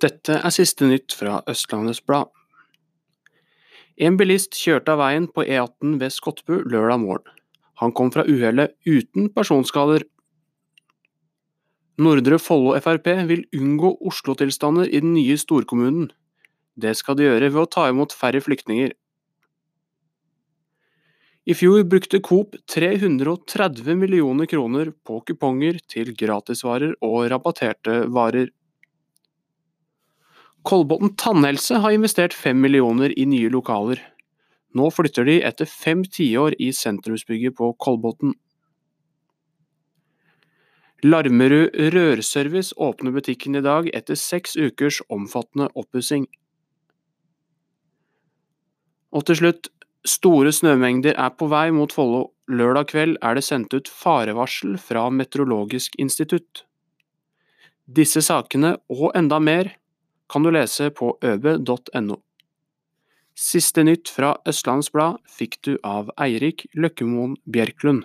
Dette er siste nytt fra Østlandets Blad. En bilist kjørte av veien på E18 ved Skotbu lørdag morgen. Han kom fra uhellet uten personskader. Nordre Follo Frp vil unngå Oslo-tilstander i den nye storkommunen. Det skal de gjøre ved å ta imot færre flyktninger. I fjor brukte Coop 330 millioner kroner på kuponger til gratisvarer og rabatterte varer. Kolbotn tannhelse har investert fem millioner i nye lokaler. Nå flytter de etter fem tiår i sentrumsbygget på Kolbotn. Larmerud Rørservice åpner butikken i dag etter seks ukers omfattende oppussing. Og til slutt, store snømengder er på vei mot Follo. Lørdag kveld er det sendt ut farevarsel fra Meteorologisk institutt. Disse sakene, og enda mer, kan du lese på øbe.no. Siste nytt fra Østlandsblad fikk du av Eirik Løkkemoen Bjerklund.